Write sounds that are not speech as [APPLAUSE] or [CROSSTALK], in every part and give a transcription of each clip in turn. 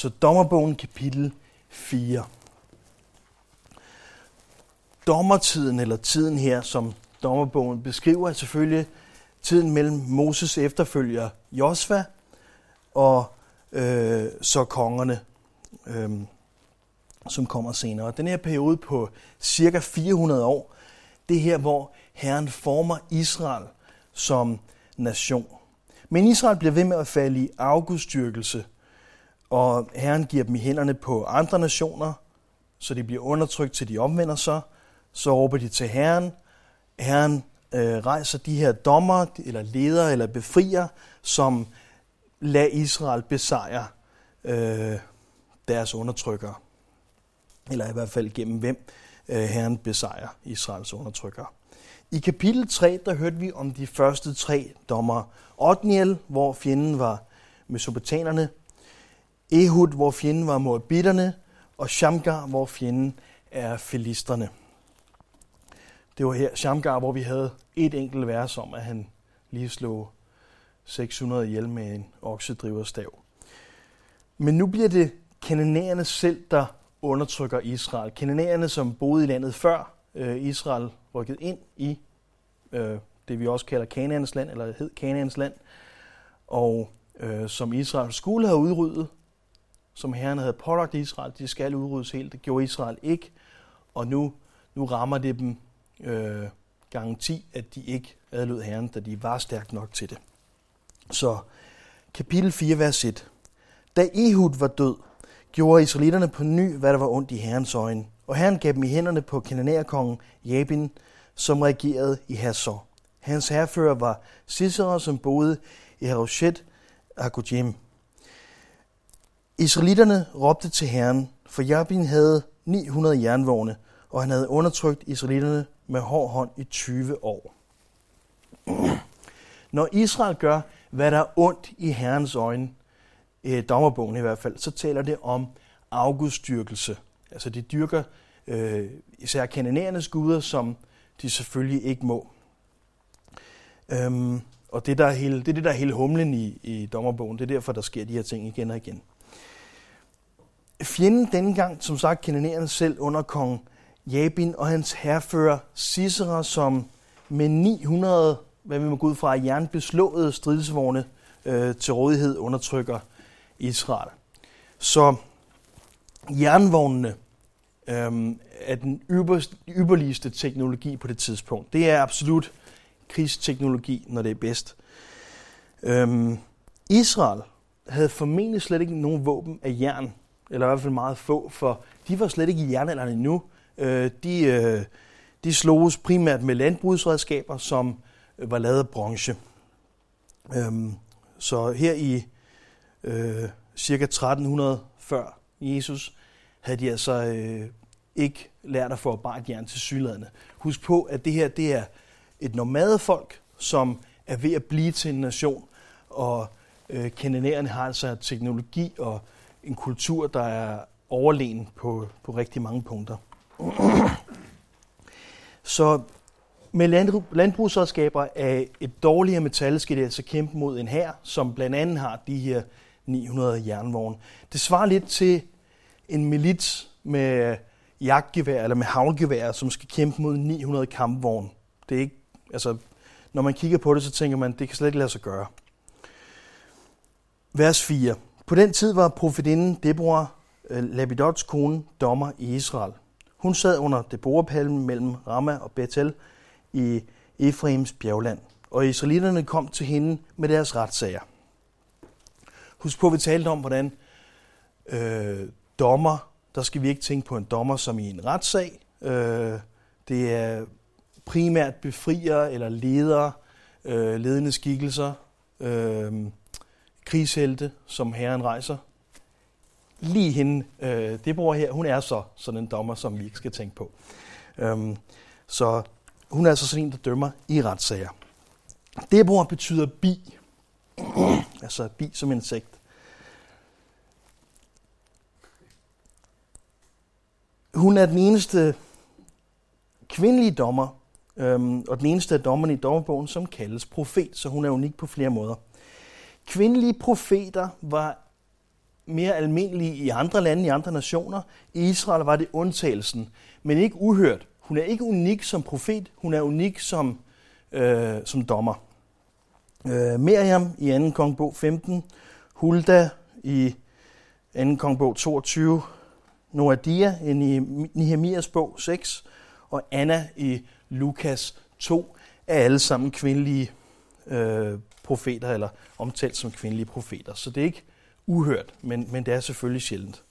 Så dommerbogen kapitel 4. Dommertiden, eller tiden her, som dommerbogen beskriver, er selvfølgelig tiden mellem Moses efterfølger Josva og øh, så kongerne, øh, som kommer senere. Den her periode på cirka 400 år, det er her, hvor Herren former Israel som nation. Men Israel bliver ved med at falde i afgudstyrkelse, og Herren giver dem i hænderne på andre nationer, så de bliver undertrykt, til de omvender sig. Så råber de til Herren. Herren øh, rejser de her dommer, eller ledere, eller befrier, som lader Israel besejre øh, deres undertrykkere. Eller i hvert fald gennem hvem øh, Herren besejrer Israels undertrykkere. I kapitel 3, der hørte vi om de første tre dommer. Otniel, hvor fjenden var mesopotanerne. Ehud, hvor fjenden var moabitterne. Og Shamgar, hvor fjenden er filisterne. Det var her Shamgar, hvor vi havde et enkelt vers om, at han lige slog 600 ihjel med en oksedriverstav. Men nu bliver det kananæerne selv, der undertrykker Israel. Kananæerne, som boede i landet før øh, Israel rykket ind i øh, det, vi også kalder Kanaans land, eller hed Kanaans land, og øh, som Israel skulle have udryddet, som Herren havde pålagt Israel, de skal udryddes helt. Det gjorde Israel ikke, og nu, nu rammer det dem øh, gange 10, at de ikke adlød Herren, da de var stærkt nok til det. Så kapitel 4, vers 1. Da Ehud var død, gjorde israelitterne på ny, hvad der var ondt i Herrens øjne. Og Herren gav dem i hænderne på kananærkongen Jabin, som regerede i Hassor. Hans herrefører var Sisera, som boede i Haroshet Akujim. Israelitterne råbte til Herren, for Jabin havde 900 jernvogne, og han havde undertrykt israelitterne med hård hånd i 20 år. Når Israel gør, hvad der er ondt i Herrens øjne, i dommerbogen i hvert fald, så taler det om afgudstyrkelse. Altså de dyrker øh, især kananæernes guder, som de selvfølgelig ikke må. Øhm, og det, der er hele, det er det, der er hele humlen i, i dommerbogen. Det er derfor, der sker de her ting igen og igen. Fjenden dengang, gang, som sagt, kananæerne selv under kong Jabin og hans herfører Sisera, som med 900, hvad vi må gå ud fra, jernbeslåede stridsvogne øh, til rådighed undertrykker Israel. Så jernvognene øh, er den ypperligste teknologi på det tidspunkt. Det er absolut krigsteknologi, når det er bedst. Øh, Israel havde formentlig slet ikke nogen våben af jern, eller i hvert fald meget få, for de var slet ikke i jernalderen endnu. Øh, de, øh, de sloges primært med landbrugsredskaber, som var lavet af bronze. Øhm, så her i øh, cirka 1300 før Jesus, havde de altså øh, ikke lært at forarbejde jern til sydladende. Husk på, at det her det er et nomadefolk, som er ved at blive til en nation, og øh, kananæerne har altså teknologi og en kultur, der er overlegen på, på rigtig mange punkter. [CLEARS THROAT] Så med landbrugsredskaber af et dårligere metal skal det altså kæmpe mod en hær, som blandt andet har de her 900 jernvogne. Det svarer lidt til en milits med jagtgevær eller med havlgevær, som skal kæmpe mod 900 kampvogne. Det er ikke, altså, når man kigger på det, så tænker man, det kan slet ikke lade sig gøre. Vers 4. På den tid var profetinden Deborah, øh, Labidots kone, dommer i Israel. Hun sad under Deborah-palmen mellem Ramah og Bethel i Efraims bjergland, og israelitterne kom til hende med deres retssager. Husk på, at vi talte om, hvordan øh, dommer der skal vi ikke tænke på en dommer som i en retssag. Øh, det er primært befrier eller ledere, øh, ledende skikkelser, øh, krigshelte, som herren rejser. Lige hende, øh, det bor her, hun er så sådan en dommer, som vi ikke skal tænke på. Øhm, så hun er altså sådan en, der dømmer i retssager. Deborah betyder bi, [CLEARS THROAT] altså bi som insekt. Hun er den eneste kvindelige dommer, øhm, og den eneste af dommerne i dommerbogen, som kaldes profet, så hun er unik på flere måder. Kvindelige profeter var mere almindelige i andre lande, i andre nationer. I Israel var det undtagelsen, men ikke uhørt. Hun er ikke unik som profet, hun er unik som, øh, som dommer. Øh, Miriam i 2. kongbog 15, Hulda i 2. kongbog 22, Noadia i Nehemias bog 6, og Anna i Lukas 2 er alle sammen kvindelige øh, profeter, eller omtalt som kvindelige profeter. Så det er ikke uhørt, men, men det er selvfølgelig sjældent.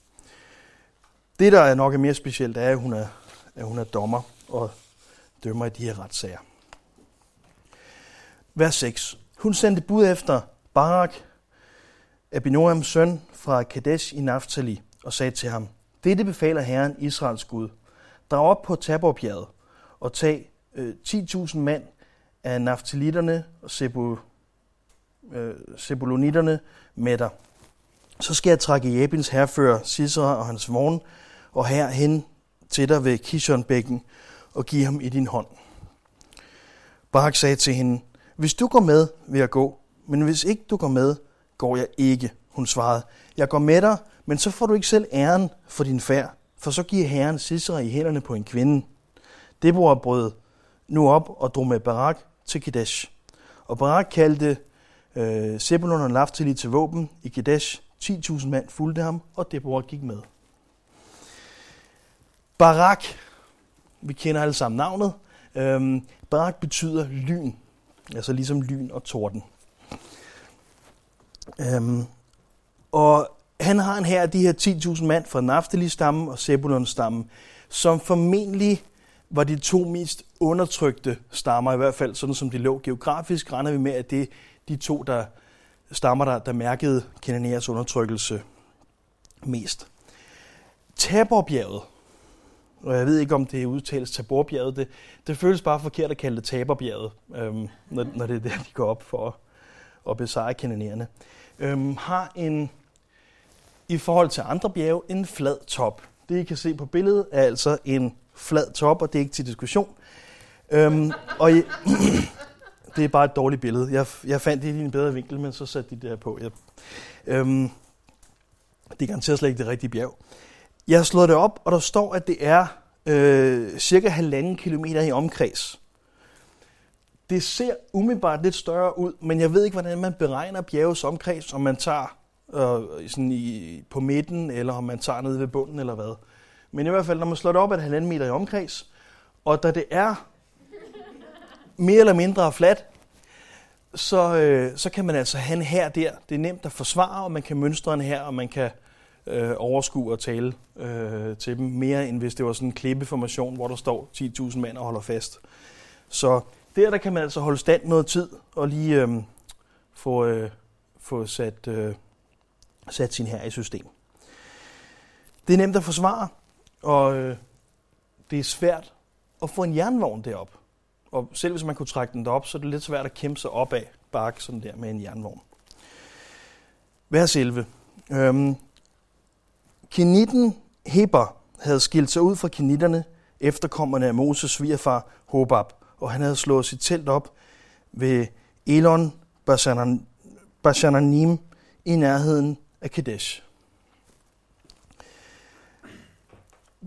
Det, der er nok er mere specielt, er, at hun er, at hun er dommer og dømmer i de her retssager. Vers 6. Hun sendte bud efter Barak, Abinoams søn fra Kadesh i Naftali, og sagde til ham, Dette befaler Herren, Israels Gud. Drag op på Taborbjerget og tag øh, 10.000 mand af naftalitterne og sebulonitterne øh, med dig. Så skal jeg trække Jebins herfører Sisera og hans vogn og herhen til dig ved Kishonbækken og give ham i din hånd. Barak sagde til hende, hvis du går med, vil jeg gå, men hvis ikke du går med, går jeg ikke. Hun svarede, jeg går med dig, men så får du ikke selv æren for din færd, for så giver Herren Sisera i hænderne på en kvinde. Deborah brød nu op og drog med Barak til Kadesh. Og Barak kaldte øh, Zebulon og Naftali til våben i Kadesh. 10.000 mand fulgte ham, og Deborah gik med. Barak, vi kender alle sammen navnet. Øhm, Barak betyder lyn, altså ligesom lyn og torden. Øhm, og han har en her de her 10.000 mand fra Naftali-stammen og Zebulon-stammen, som formentlig var de to mest undertrykte stammer, i hvert fald sådan som de lå geografisk, regner vi med, at det er de to, der stammer, der, der mærkede Kananeas undertrykkelse mest. Taborbjerget, og jeg ved ikke, om det udtales Taborbjerget, det, det føles bare forkert at kalde det Taborbjerget, øhm, når, når det er der, de går op for at, at besejre kananæerne, øhm, har en, i forhold til andre bjerge, en flad top. Det, I kan se på billedet, er altså en flad top, og det er ikke til diskussion. Øhm, og I, [CLEARS THROAT] det er bare et dårligt billede. Jeg, jeg fandt det i en bedre vinkel, men så satte de det her på. Jeg, øhm, det er garanteret slet ikke det rigtige bjerg. Jeg har slået det op, og der står, at det er øh, cirka halvanden kilometer i omkreds. Det ser umiddelbart lidt større ud, men jeg ved ikke, hvordan man beregner bjergets omkreds, om man tager øh, sådan i, på midten, eller om man tager ned ved bunden, eller hvad. Men i hvert fald, når man slår det op, er det halvanden meter i omkreds, og da det er mere eller mindre fladt, så, øh, så kan man altså have en her der. Det er nemt at forsvare, og man kan mønstre en her, og man kan øh, overskue og tale øh, til dem mere, end hvis det var sådan en klippeformation, hvor der står 10.000 mænd og holder fast. Så der, der kan man altså holde stand noget tid og lige øh, få, øh, få sat, øh, sat sin her i system. Det er nemt at forsvare, og øh, det er svært at få en jernvogn derop. Og selv hvis man kunne trække den derop, så er det lidt svært at kæmpe sig op af bakke sådan der med en jernvogn. Vers 11. Øhm, Kenitten Heber havde skilt sig ud fra kenitterne, efterkommerne af Moses svigerfar Hobab, og han havde slået sit telt op ved Elon Bashananim i nærheden af Kadesh.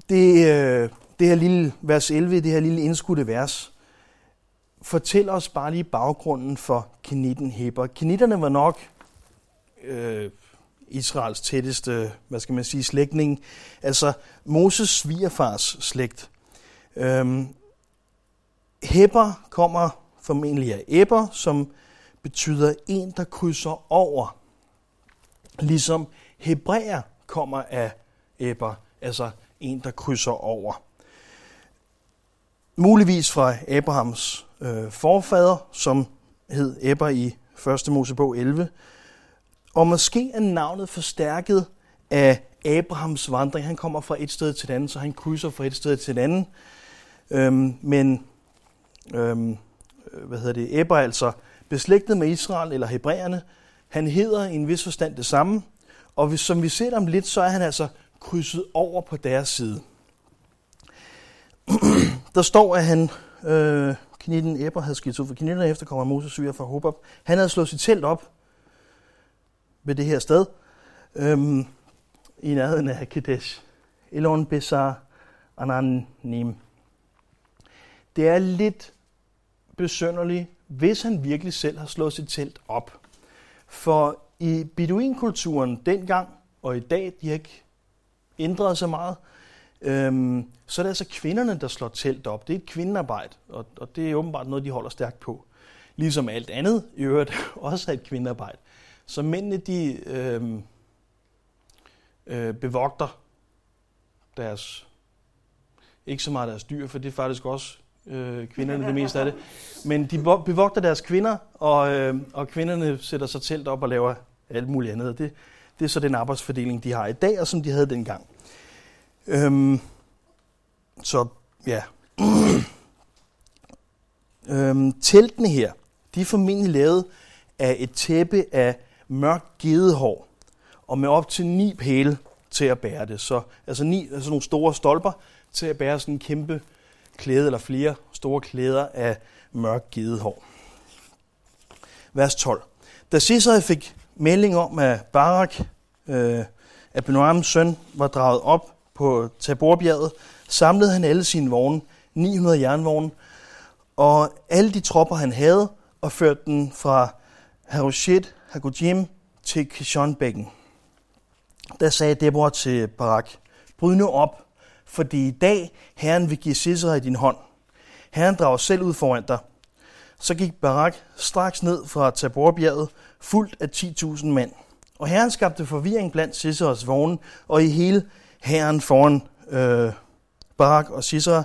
Det, øh, det her lille vers 11, det her lille indskudte vers, fortæl os bare lige baggrunden for Kenitten Heber. Kenitterne var nok øh, Israels tætteste, hvad skal man sige, slægtning. Altså Moses svigerfars slægt. Øhm, Heber kommer formentlig af Eber, som betyder en, der krydser over. Ligesom Hebræer kommer af Eber, altså en, der krydser over. Muligvis fra Abrahams øh, forfader, som hed Eber i 1. Mosebog 11, og måske er navnet forstærket af Abrahams vandring. Han kommer fra et sted til et andet, så han krydser fra et sted til et andet. Øhm, men øhm, hvad hedder det, Eber er altså beslægtet med Israel eller hebræerne. Han hedder i en vis forstand det samme, og hvis, som vi ser om lidt, så er han altså krydset over på deres side. [CLEARS THROAT] Der står, at han, øh, knitten Eber havde skilt ud for knitten, efter kommer Moses syre fra Hobab. Han havde slået sit telt op ved det her sted. Øhm, i nærheden af Kadesh. Elon Besar Ananim. Det er lidt besønderligt, hvis han virkelig selv har slået sit telt op. For i beduinkulturen dengang og i dag, de har ikke ændret sig meget, øhm, så er det altså kvinderne, der slår telt op. Det er et kvindearbejde, og, og det er åbenbart noget, de holder stærkt på. Ligesom alt andet i øvrigt [LAUGHS] også er et kvindearbejde. Så mændene, de øhm, øh, bevogter deres, ikke så meget deres dyr, for det er faktisk også øh, kvinderne det meste af det, [LAUGHS] men de bevogter deres kvinder, og, øh, og kvinderne sætter sig telt op og laver alt muligt andet. Det, det er så den arbejdsfordeling, de har i dag, og som de havde dengang. Øhm, så ja. [CLEARS THROAT] øhm, teltene her, de er formentlig lavet af et tæppe af mørkt gedehår, og med op til ni pæle til at bære det. Så altså ni, altså nogle store stolper til at bære sådan en kæmpe klæde, eller flere store klæder af mørk gedehår. Vers 12. Da Sisera fik melding om, at Barak, øh, Abinoams søn, var draget op på Taborbjerget, samlede han alle sine vogne, 900 jernvogne, og alle de tropper, han havde, og førte den fra Harushet Hagujim til Kishonbækken. Der sagde Deborah til Barak, bryd nu op, fordi i dag Herren vil give Sisera i din hånd. Herren drager selv ud foran dig. Så gik Barak straks ned fra Taborbjerget, fuldt af 10.000 mænd. Og herren skabte forvirring blandt Siseras vogne, og i hele herren foran øh, Barak og Sisera,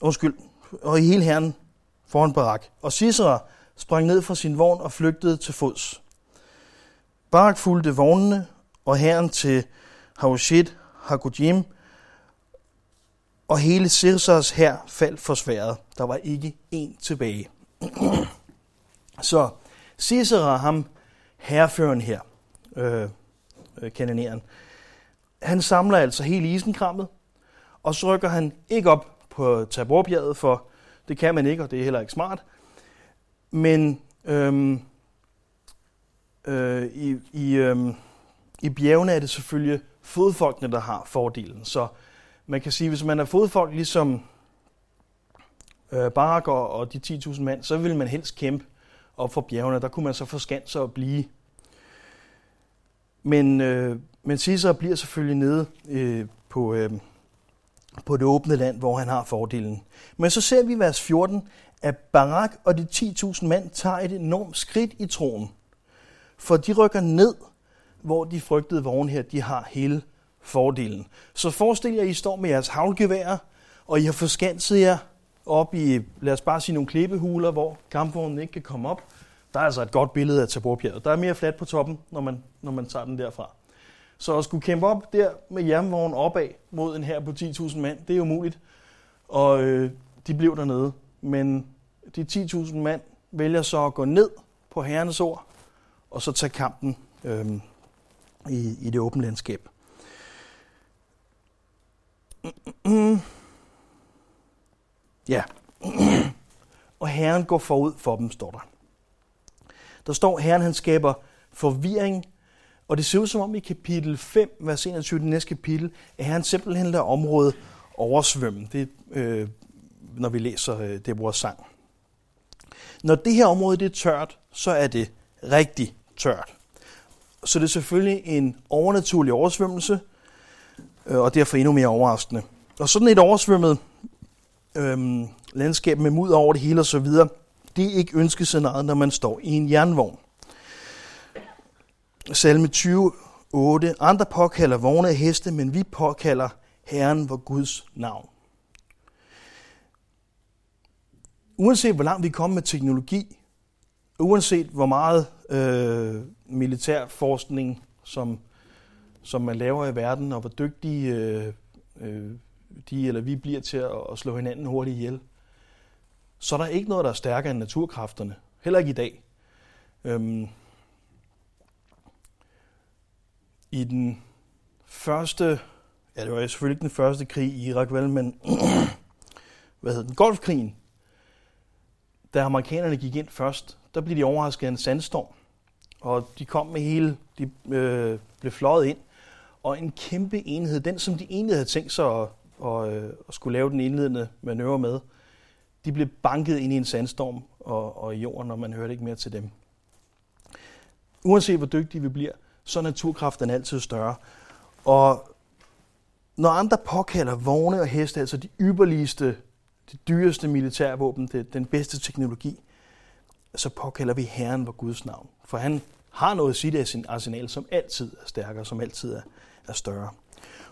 undskyld, og i hele herren foran Barak. Og Sisera sprang ned fra sin vogn og flygtede til fods. Barak fulgte vognene og herren til Haushit Hagojim, og hele Sirsas her faldt for sværet. Der var ikke en tilbage. [CLEARS THROAT] Så Sisera, ham herreføren her, øh, øh, han samler altså hele isenkrammet, og så rykker han ikke op på Taborbjerget, for det kan man ikke, og det er heller ikke smart. Men øhm, øh, i, i, øhm, i bjergene er det selvfølgelig fodfolkene, der har fordelen. Så man kan sige, hvis man er fodfolk ligesom øh, Barak og, og de 10.000 mand, så vil man helst kæmpe op for bjergene. Der kunne man så forskanse sig og blive. Men, øh, men Caesar bliver selvfølgelig nede øh, på, øh, på det åbne land, hvor han har fordelen. Men så ser vi i vers 14, at Barak og de 10.000 mand tager et enormt skridt i troen. For de rykker ned, hvor de frygtede vogne her, de har hele fordelen. Så forestil jer, at I står med jeres havlgevær, og I har forskanset jer op i, lad os bare sige, nogle klippehuler, hvor kampvognen ikke kan komme op. Der er altså et godt billede af Taborbjerget. Der er mere fladt på toppen, når man, når man tager den derfra. Så at skulle kæmpe op der med jernvognen opad mod en her på 10.000 mand, det er umuligt. Og øh, de blev dernede. Men de 10.000 mand vælger så at gå ned på herrenes ord, og så tage kampen øh, i, i det åbne landskab. Ja. og Herren går forud for dem, står der. Der står, Herren han skaber forvirring, og det ser ud som om i kapitel 5, vers 21, det næste kapitel, at Herren simpelthen lader området oversvømme. Det øh, når vi læser øh, det vores sang. Når det her område det er tørt, så er det rigtig tørt. Så det er selvfølgelig en overnaturlig oversvømmelse, øh, og derfor endnu mere overraskende. Og sådan et oversvømmet øh, landskab med mud over det hele og så videre, det er ikke ønskescenariet, når man står i en jernvogn. Salme 20, 8. Andre påkalder vogne af heste, men vi påkalder Herren vor Guds navn. Uanset hvor langt vi kommer med teknologi, uanset hvor meget øh, militær forskning, som, som man laver i verden, og hvor dygtige øh, øh, de eller vi bliver til at, at slå hinanden hurtigt ihjel, så er der ikke noget, der er stærkere end naturkræfterne. Heller ikke i dag. Øhm, I den første, ja det var selvfølgelig ikke den første krig i Irak, vel, men [CLEARS THROAT] hvad hedder den, Golfkrigen, da amerikanerne gik ind først, der blev de overrasket af en sandstorm. Og de kom med hele, de øh, blev fløjet ind. og en kæmpe enhed, den som de egentlig havde tænkt sig at, at, øh, at skulle lave den indledende manøvre med, de blev banket ind i en sandstorm og, og i jorden, og man hørte ikke mere til dem. Uanset hvor dygtige vi bliver, så er naturkraften altid større. Og når andre påkalder vogne og heste, altså de ypperligste, de dyreste militærvåben, det, den bedste teknologi, så påkalder vi Herren vor Guds navn. For han har noget at sige i sin arsenal, som altid er stærkere, som altid er, er større.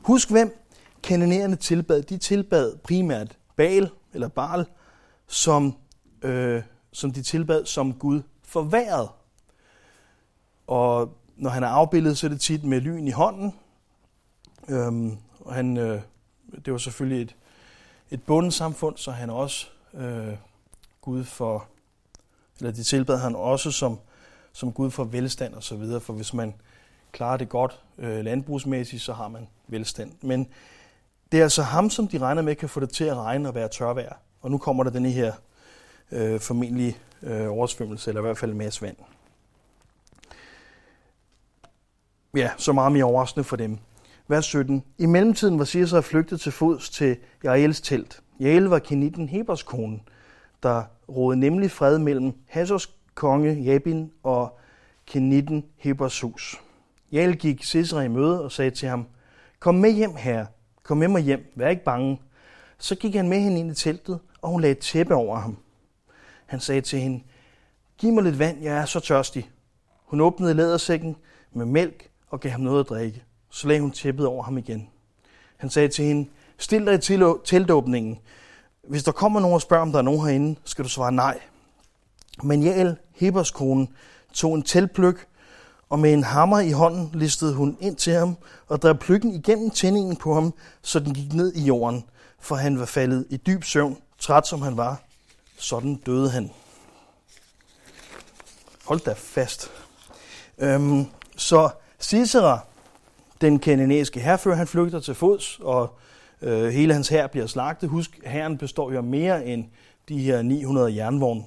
Husk, hvem kanonerende tilbad. De tilbad primært Baal, eller Baal, som, øh, som de tilbad som Gud forværet. Og når han er afbildet, så er det tit med lyn i hånden. Øhm, og han, øh, det var selvfølgelig et, et bundsamfund, så han også øh, Gud for, eller de tilbad han også som, som Gud for velstand og så videre, for hvis man klarer det godt øh, landbrugsmæssigt, så har man velstand. Men det er altså ham, som de regner med kan få det til at regne og være tørvejr. Og nu kommer der denne her øh, formentlig øh, oversvømmelse, eller i hvert fald en masse vand. Ja, så meget mere overraskende for dem. Vers 17. I mellemtiden var Sisera flygtet til fods til Jaels telt. Jael var Kenitten Hebers kone, der rådede nemlig fred mellem Hassers konge Jabin og Kenitten Hebers hus. Jael gik Sisera i møde og sagde til ham, Kom med hjem, herre. Kom med mig hjem. Vær ikke bange. Så gik han med hende ind i teltet, og hun lagde et tæppe over ham. Han sagde til hende, Giv mig lidt vand, jeg er så tørstig. Hun åbnede lædersækken med mælk og gav ham noget at drikke. Så lagde hun tæppet over ham igen. Han sagde til hende, Stil dig til teltåbningen. Hvis der kommer nogen og spørger, om der er nogen herinde, skal du svare nej. Men Jael, Hebers kone, tog en teltpløk, og med en hammer i hånden listede hun ind til ham og drev pløkken igennem tændingen på ham, så den gik ned i jorden, for han var faldet i dyb søvn, træt som han var. Sådan døde han. Hold da fast. Øhm, så Sisera, den kanadiske herfører, han flygter til fods, og øh, hele hans hær bliver slagtet. Husk, herren består jo mere end de her 900 jernvogne.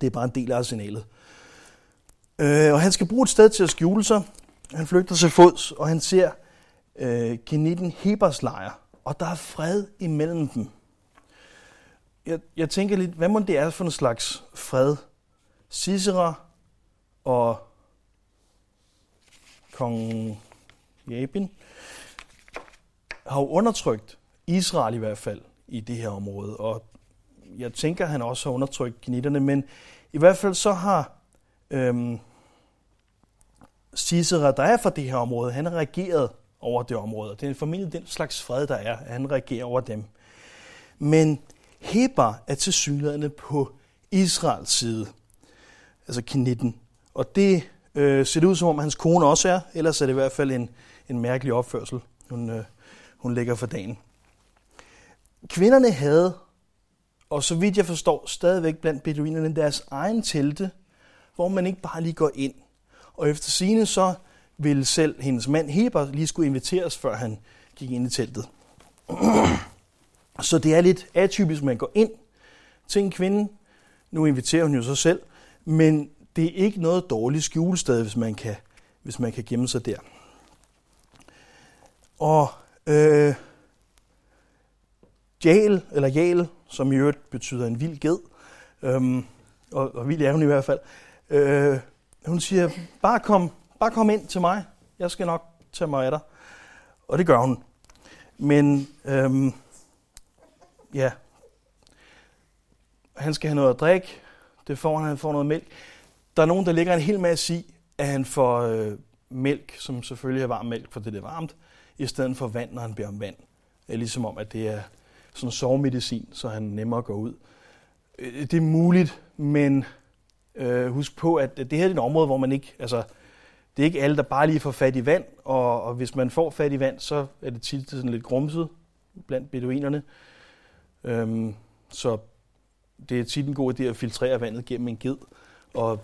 Det er bare en del af arsenalet. Øh, og han skal bruge et sted til at skjule sig. Han flygter til fods, og han ser øh, Kenitten Hebers lejr, og der er fred imellem dem. Jeg, jeg tænker lidt, hvad må det er for en slags fred? Sisera og kong Jabin har jo undertrykt Israel i hvert fald i det her område, og jeg tænker, at han også har undertrykt genitterne, men i hvert fald så har øhm, Sisera, der er fra det her område, han har regeret over det område. Det er formentlig den slags fred, der er, at han regerer over dem. Men Heber er til synligheden på Israels side, altså knitten. Og det øh, ser det ud som om, hans kone også er, ellers er det i hvert fald en, en mærkelig opførsel, hun, øh, hun lægger for dagen. Kvinderne havde, og så vidt jeg forstår, stadigvæk blandt beduinerne deres egen telte, hvor man ikke bare lige går ind. Og efter sine så ville selv hendes mand Heber lige skulle inviteres, før han gik ind i teltet. [CLEARS THROAT] Så det er lidt atypisk, at man går ind til en kvinde. Nu inviterer hun jo sig selv, men det er ikke noget dårligt skjulested, hvis man kan, hvis man kan gemme sig der. Og øh, Jal, eller Jal, som i øvrigt betyder en vild ged, øhm, og, og vild er hun i hvert fald, øh, hun siger, bare kom, bare kom ind til mig, jeg skal nok tage mig af dig. Og det gør hun. Men øhm, ja, han skal have noget at drikke, det får han, han får noget mælk. Der er nogen, der lægger en hel masse i, at han får øh, mælk, som selvfølgelig er varm mælk, for det er varmt, i stedet for vand, når han beder om vand. Det er ligesom om, at det er sådan sovemedicin, så han nemmere går ud. Øh, det er muligt, men øh, husk på, at det her er et område, hvor man ikke, altså, det er ikke alle, der bare lige får fat i vand, og, og hvis man får fat i vand, så er det tit sådan lidt grumset blandt beduinerne. Øhm, så det er tit en god idé at filtrere vandet gennem en ged, og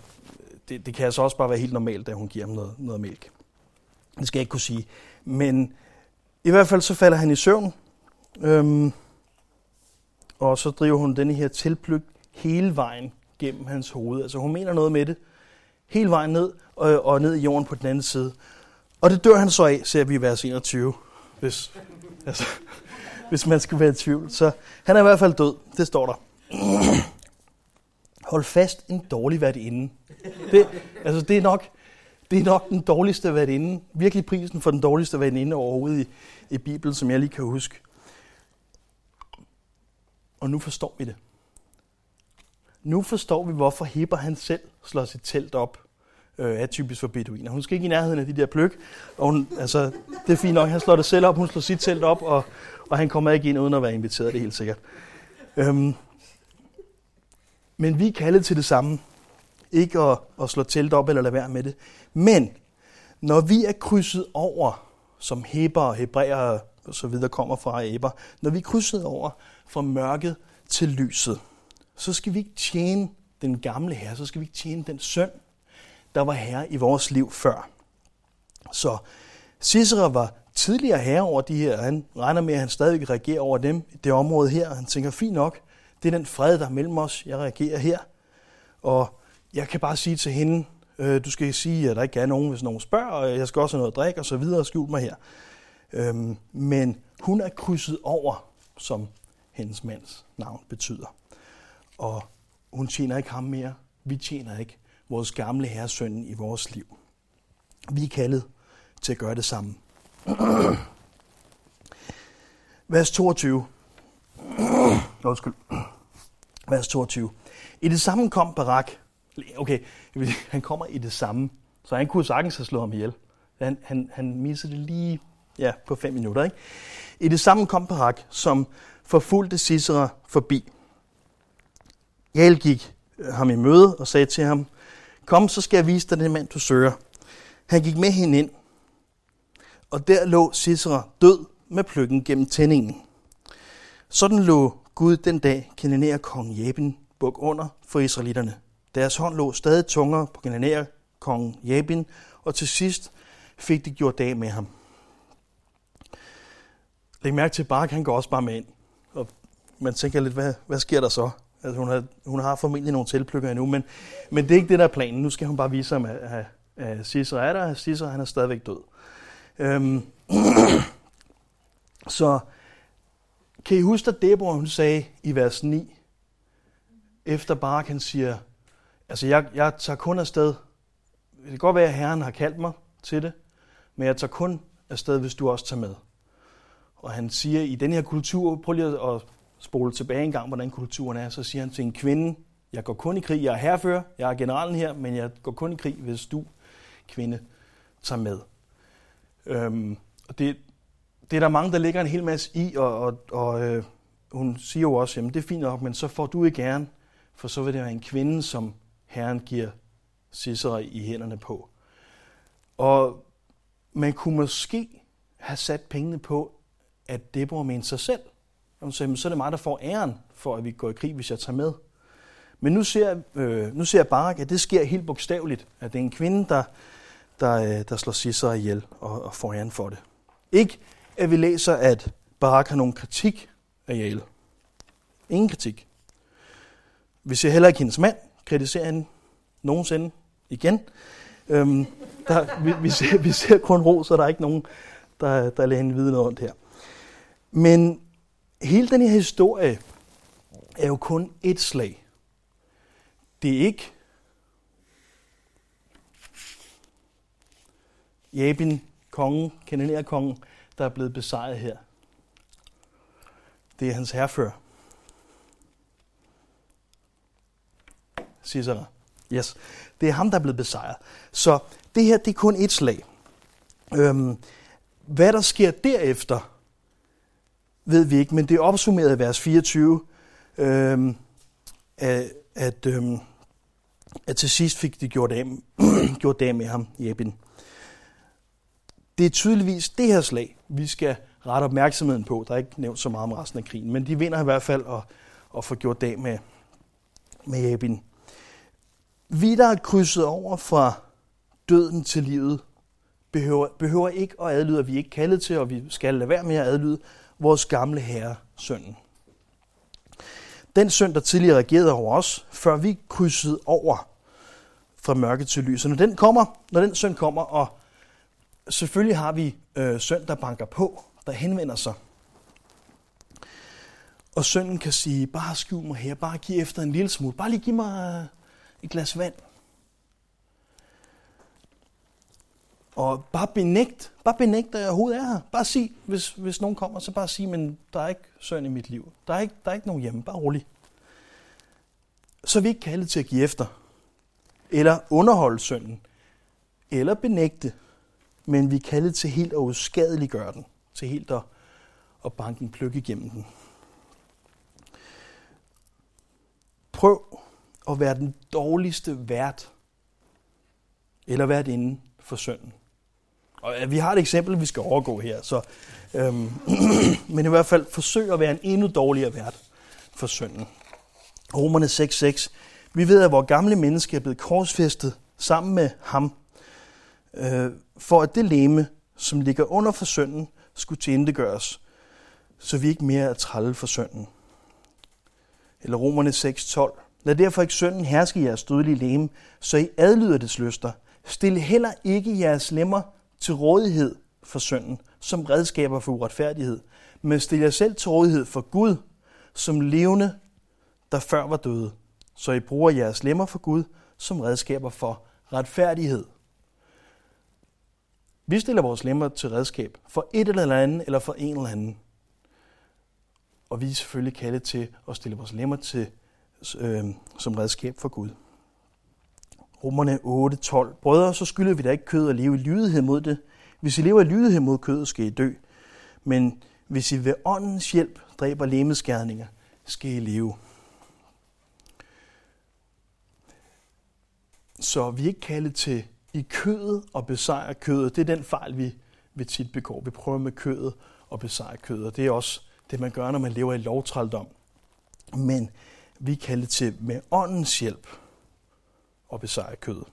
det, det kan altså også bare være helt normalt, at hun giver ham noget, noget mælk. Det skal jeg ikke kunne sige. Men i hvert fald så falder han i søvn, øhm, og så driver hun denne her tilplygt hele vejen gennem hans hoved. Altså hun mener noget med det, hele vejen ned og, og ned i jorden på den anden side. Og det dør han så af, ser vi i vers 21, hvis, altså, hvis man skulle være i tvivl. Så han er i hvert fald død, det står der. Hold fast en dårlig værtinde. Det, altså det er nok, det er nok den dårligste værtinde, virkelig prisen for den dårligste værtinde overhovedet i, i Bibelen, som jeg lige kan huske. Og nu forstår vi det. Nu forstår vi, hvorfor Heber han selv slår sit telt op øh, er typisk for beduiner. Hun skal ikke i nærheden af de der pløk, og hun, altså, det er fint nok, han slår det selv op, hun slår sit telt op, og, og han kommer ikke ind uden at være inviteret, det er helt sikkert. Øhm, men vi er kaldet til det samme. Ikke at, at slå telt op eller lade være med det. Men når vi er krydset over, som Heber og Hebræer og så videre kommer fra æber, når vi er krydset over fra mørket til lyset, så skal vi ikke tjene den gamle herre, så skal vi ikke tjene den søn, der var herre i vores liv før. Så Cicero var tidligere herre over de her, han regner med, at han stadig regerer over dem, det område her. Han tænker, fint nok, det er den fred, der er mellem os, jeg reagerer her. Og jeg kan bare sige til hende, øh, du skal sige, at der ikke er nogen, hvis nogen spørger, og jeg skal også have noget at drikke, og så videre, og skjul mig her. Øhm, men hun er krydset over, som hendes mands navn betyder. Og hun tjener ikke ham mere. Vi tjener ikke vores gamle herresøn i vores liv. Vi er kaldet til at gøre det samme. [CLEARS THROAT] Vers 22. [CLEARS THROAT] Undskyld. Vers 22. I det samme kom Barak. Okay, [LAUGHS] han kommer i det samme. Så han kunne sagtens have slået ham ihjel. Han, han, han missede det lige ja, på fem minutter. Ikke? I det samme kom Barak, som forfulgte Sisera forbi. Jael gik ham i møde og sagde til ham, Kom, så skal jeg vise dig den mand, du søger. Han gik med hende ind, og der lå Sisera død med pløkken gennem tændingen. Sådan lå Gud den dag kananæer kong Jabin buk under for israelitterne. Deres hånd lå stadig tungere på kananæer kong Jabin, og til sidst fik de gjort dag med ham. Læg mærke til, at Barak han går også bare med ind. Og man tænker lidt, hvad, hvad sker der så? Altså, hun, har, hun har formentlig nogle tilplykker endnu, men, men det er ikke det, der er planen. Nu skal hun bare vise ham, at, at, at Sisra er der, og Sisra han er stadigvæk død. Øhm, [CLEARS THROAT] så kan I huske, at Deborah hun sagde i vers 9, efter Barak han siger, altså jeg, jeg tager kun afsted, det kan godt være, at Herren har kaldt mig til det, men jeg tager kun afsted, hvis du også tager med. Og han siger, i den her kultur, prøv lige at spole tilbage en gang, hvordan kulturen er, så siger han til en kvinde, jeg går kun i krig, jeg er herfører, jeg er generalen her, men jeg går kun i krig, hvis du, kvinde, tager med. Øhm, og det, det er der mange, der ligger en hel masse i, og, og, og øh, hun siger jo også, jamen det er fint nok, men så får du ikke gerne, for så vil det være en kvinde, som Herren giver Cicero i hænderne på. Og man kunne måske have sat pengene på, at Deborah mente sig selv. Og så, så er det mig, der får æren for, at vi går i krig, hvis jeg tager med. Men nu ser, øh, nu ser Barak, at det sker helt bogstaveligt, at det er en kvinde, der, der, øh, der slår Sisera ihjel og, og får æren for det. Ikke at vi læser, at Barak har nogen kritik af Jael. Ingen kritik. Vi ser heller ikke hendes mand kritisere hende nogensinde igen. Øhm, der, vi, vi, ser, vi ser kun ro, så der er ikke nogen, der, der lader hende vide noget ondt her. Men hele den her historie er jo kun et slag. Det er ikke Jabin, kongen, kongen, der er blevet besejret her. Det er hans herfører. Sisera. Yes. Det er ham, der er blevet besejret. Så det her, det er kun et slag. Øhm, hvad der sker derefter, ved vi ikke, men det er opsummeret i vers 24, øhm, at, at, øhm, at til sidst fik de gjort af, [CLEARS THROAT] gjort af med ham, Jebin. Det er tydeligvis det her slag, vi skal rette opmærksomheden på. Der er ikke nævnt så meget om resten af krigen, men de vinder i hvert fald at, at få gjort af med, med Jebin. Vi, der er krydset over fra døden til livet, behøver, behøver ikke at adlyde, at vi er ikke kaldet til, og vi skal lade være med at adlyde vores gamle herre, sønnen. Den søn, der tidligere regerede over os, før vi krydsede over fra mørke til lys. Og når den kommer, når den søn kommer og selvfølgelig har vi øh, søn, der banker på, der henvender sig. Og sønnen kan sige, bare skjul mig her, bare giv efter en lille smule, bare lige giv mig et glas vand. Og bare benægt, bare benægt, at jeg overhovedet er her. Bare sig, hvis, hvis nogen kommer, så bare sig, men der er ikke søn i mit liv. Der er ikke, der er ikke nogen hjemme, bare rolig. Så er vi ikke kaldet til at give efter, eller underholde sønnen, eller benægte, men vi er kaldet til helt at uskadeliggøre den, til helt at, at banke en pløk igennem den. Prøv at være den dårligste vært, eller vært inden for sønnen. Og vi har et eksempel, vi skal overgå her, så, øhm, [CLEARS THROAT] men i hvert fald forsøg at være en endnu dårligere vært for synden. Romerne 6.6. Vi ved, at vores gamle menneske er blevet korsfæstet sammen med ham, øh, for at det leme, som ligger under for synden, skulle tilintetgøres, så vi ikke mere er trælle for synden. Eller Romerne 6.12. Lad derfor ikke synden herske i jeres dødelige leme, så I adlyder dets lyster. Stil heller ikke jeres lemmer til rådighed for synden, som redskaber for uretfærdighed, men stil jer selv til rådighed for Gud, som levende, der før var døde, så I bruger jeres lemmer for Gud som redskaber for retfærdighed. Vi stiller vores lemmer til redskab for et eller andet, eller for en eller anden. Og vi er selvfølgelig kaldet til at stille vores lemmer til øh, som redskab for Gud. Romerne 8:12. Brødre, så skylder vi da ikke kød at leve i lydighed mod det. Hvis I lever i lydighed mod kødet, skal I dø. Men hvis I ved åndens hjælp dræber lemeskærninger, skal I leve. Så vi er ikke kaldet til i kødet og besejre kødet. Det er den fejl, vi, vi tit begår. Vi prøver med kødet og besejre kødet. Det er også det, man gør, når man lever i lovtrældom. Men vi er kaldet til med åndens hjælp og besejre kødet.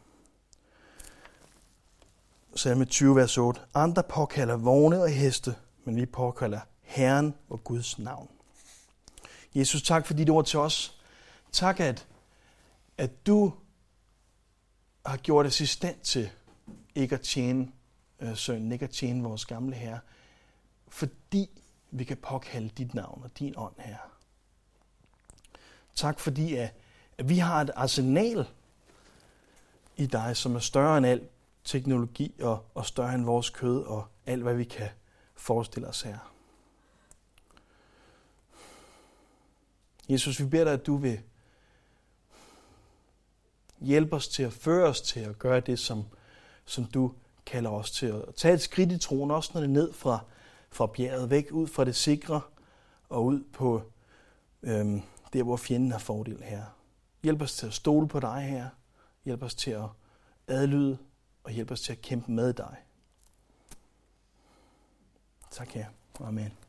Salme 20, vers 8. Andre påkalder vogne og heste, men vi påkalder Herren og Guds navn. Jesus, tak for dit ord til os. Tak, at, at du har gjort os i stand til ikke at tjene øh, sønnen, ikke at tjene vores gamle herre, fordi vi kan påkalde dit navn og din ånd, her. Tak fordi, at, at vi har et arsenal i dig, som er større end al teknologi og, og større end vores kød og alt, hvad vi kan forestille os her. Jesus, vi beder dig, at du vil hjælpe os til at føre os til at gøre det, som, som du kalder os til. At tage et skridt i troen, også når det er ned fra, fra bjerget, væk ud fra det sikre og ud på øhm, der, hvor fjenden har fordel her. Hjælp os til at stole på dig her. Hjælp os til at adlyde og hjælp os til at kæmpe med dig. Tak her. Amen.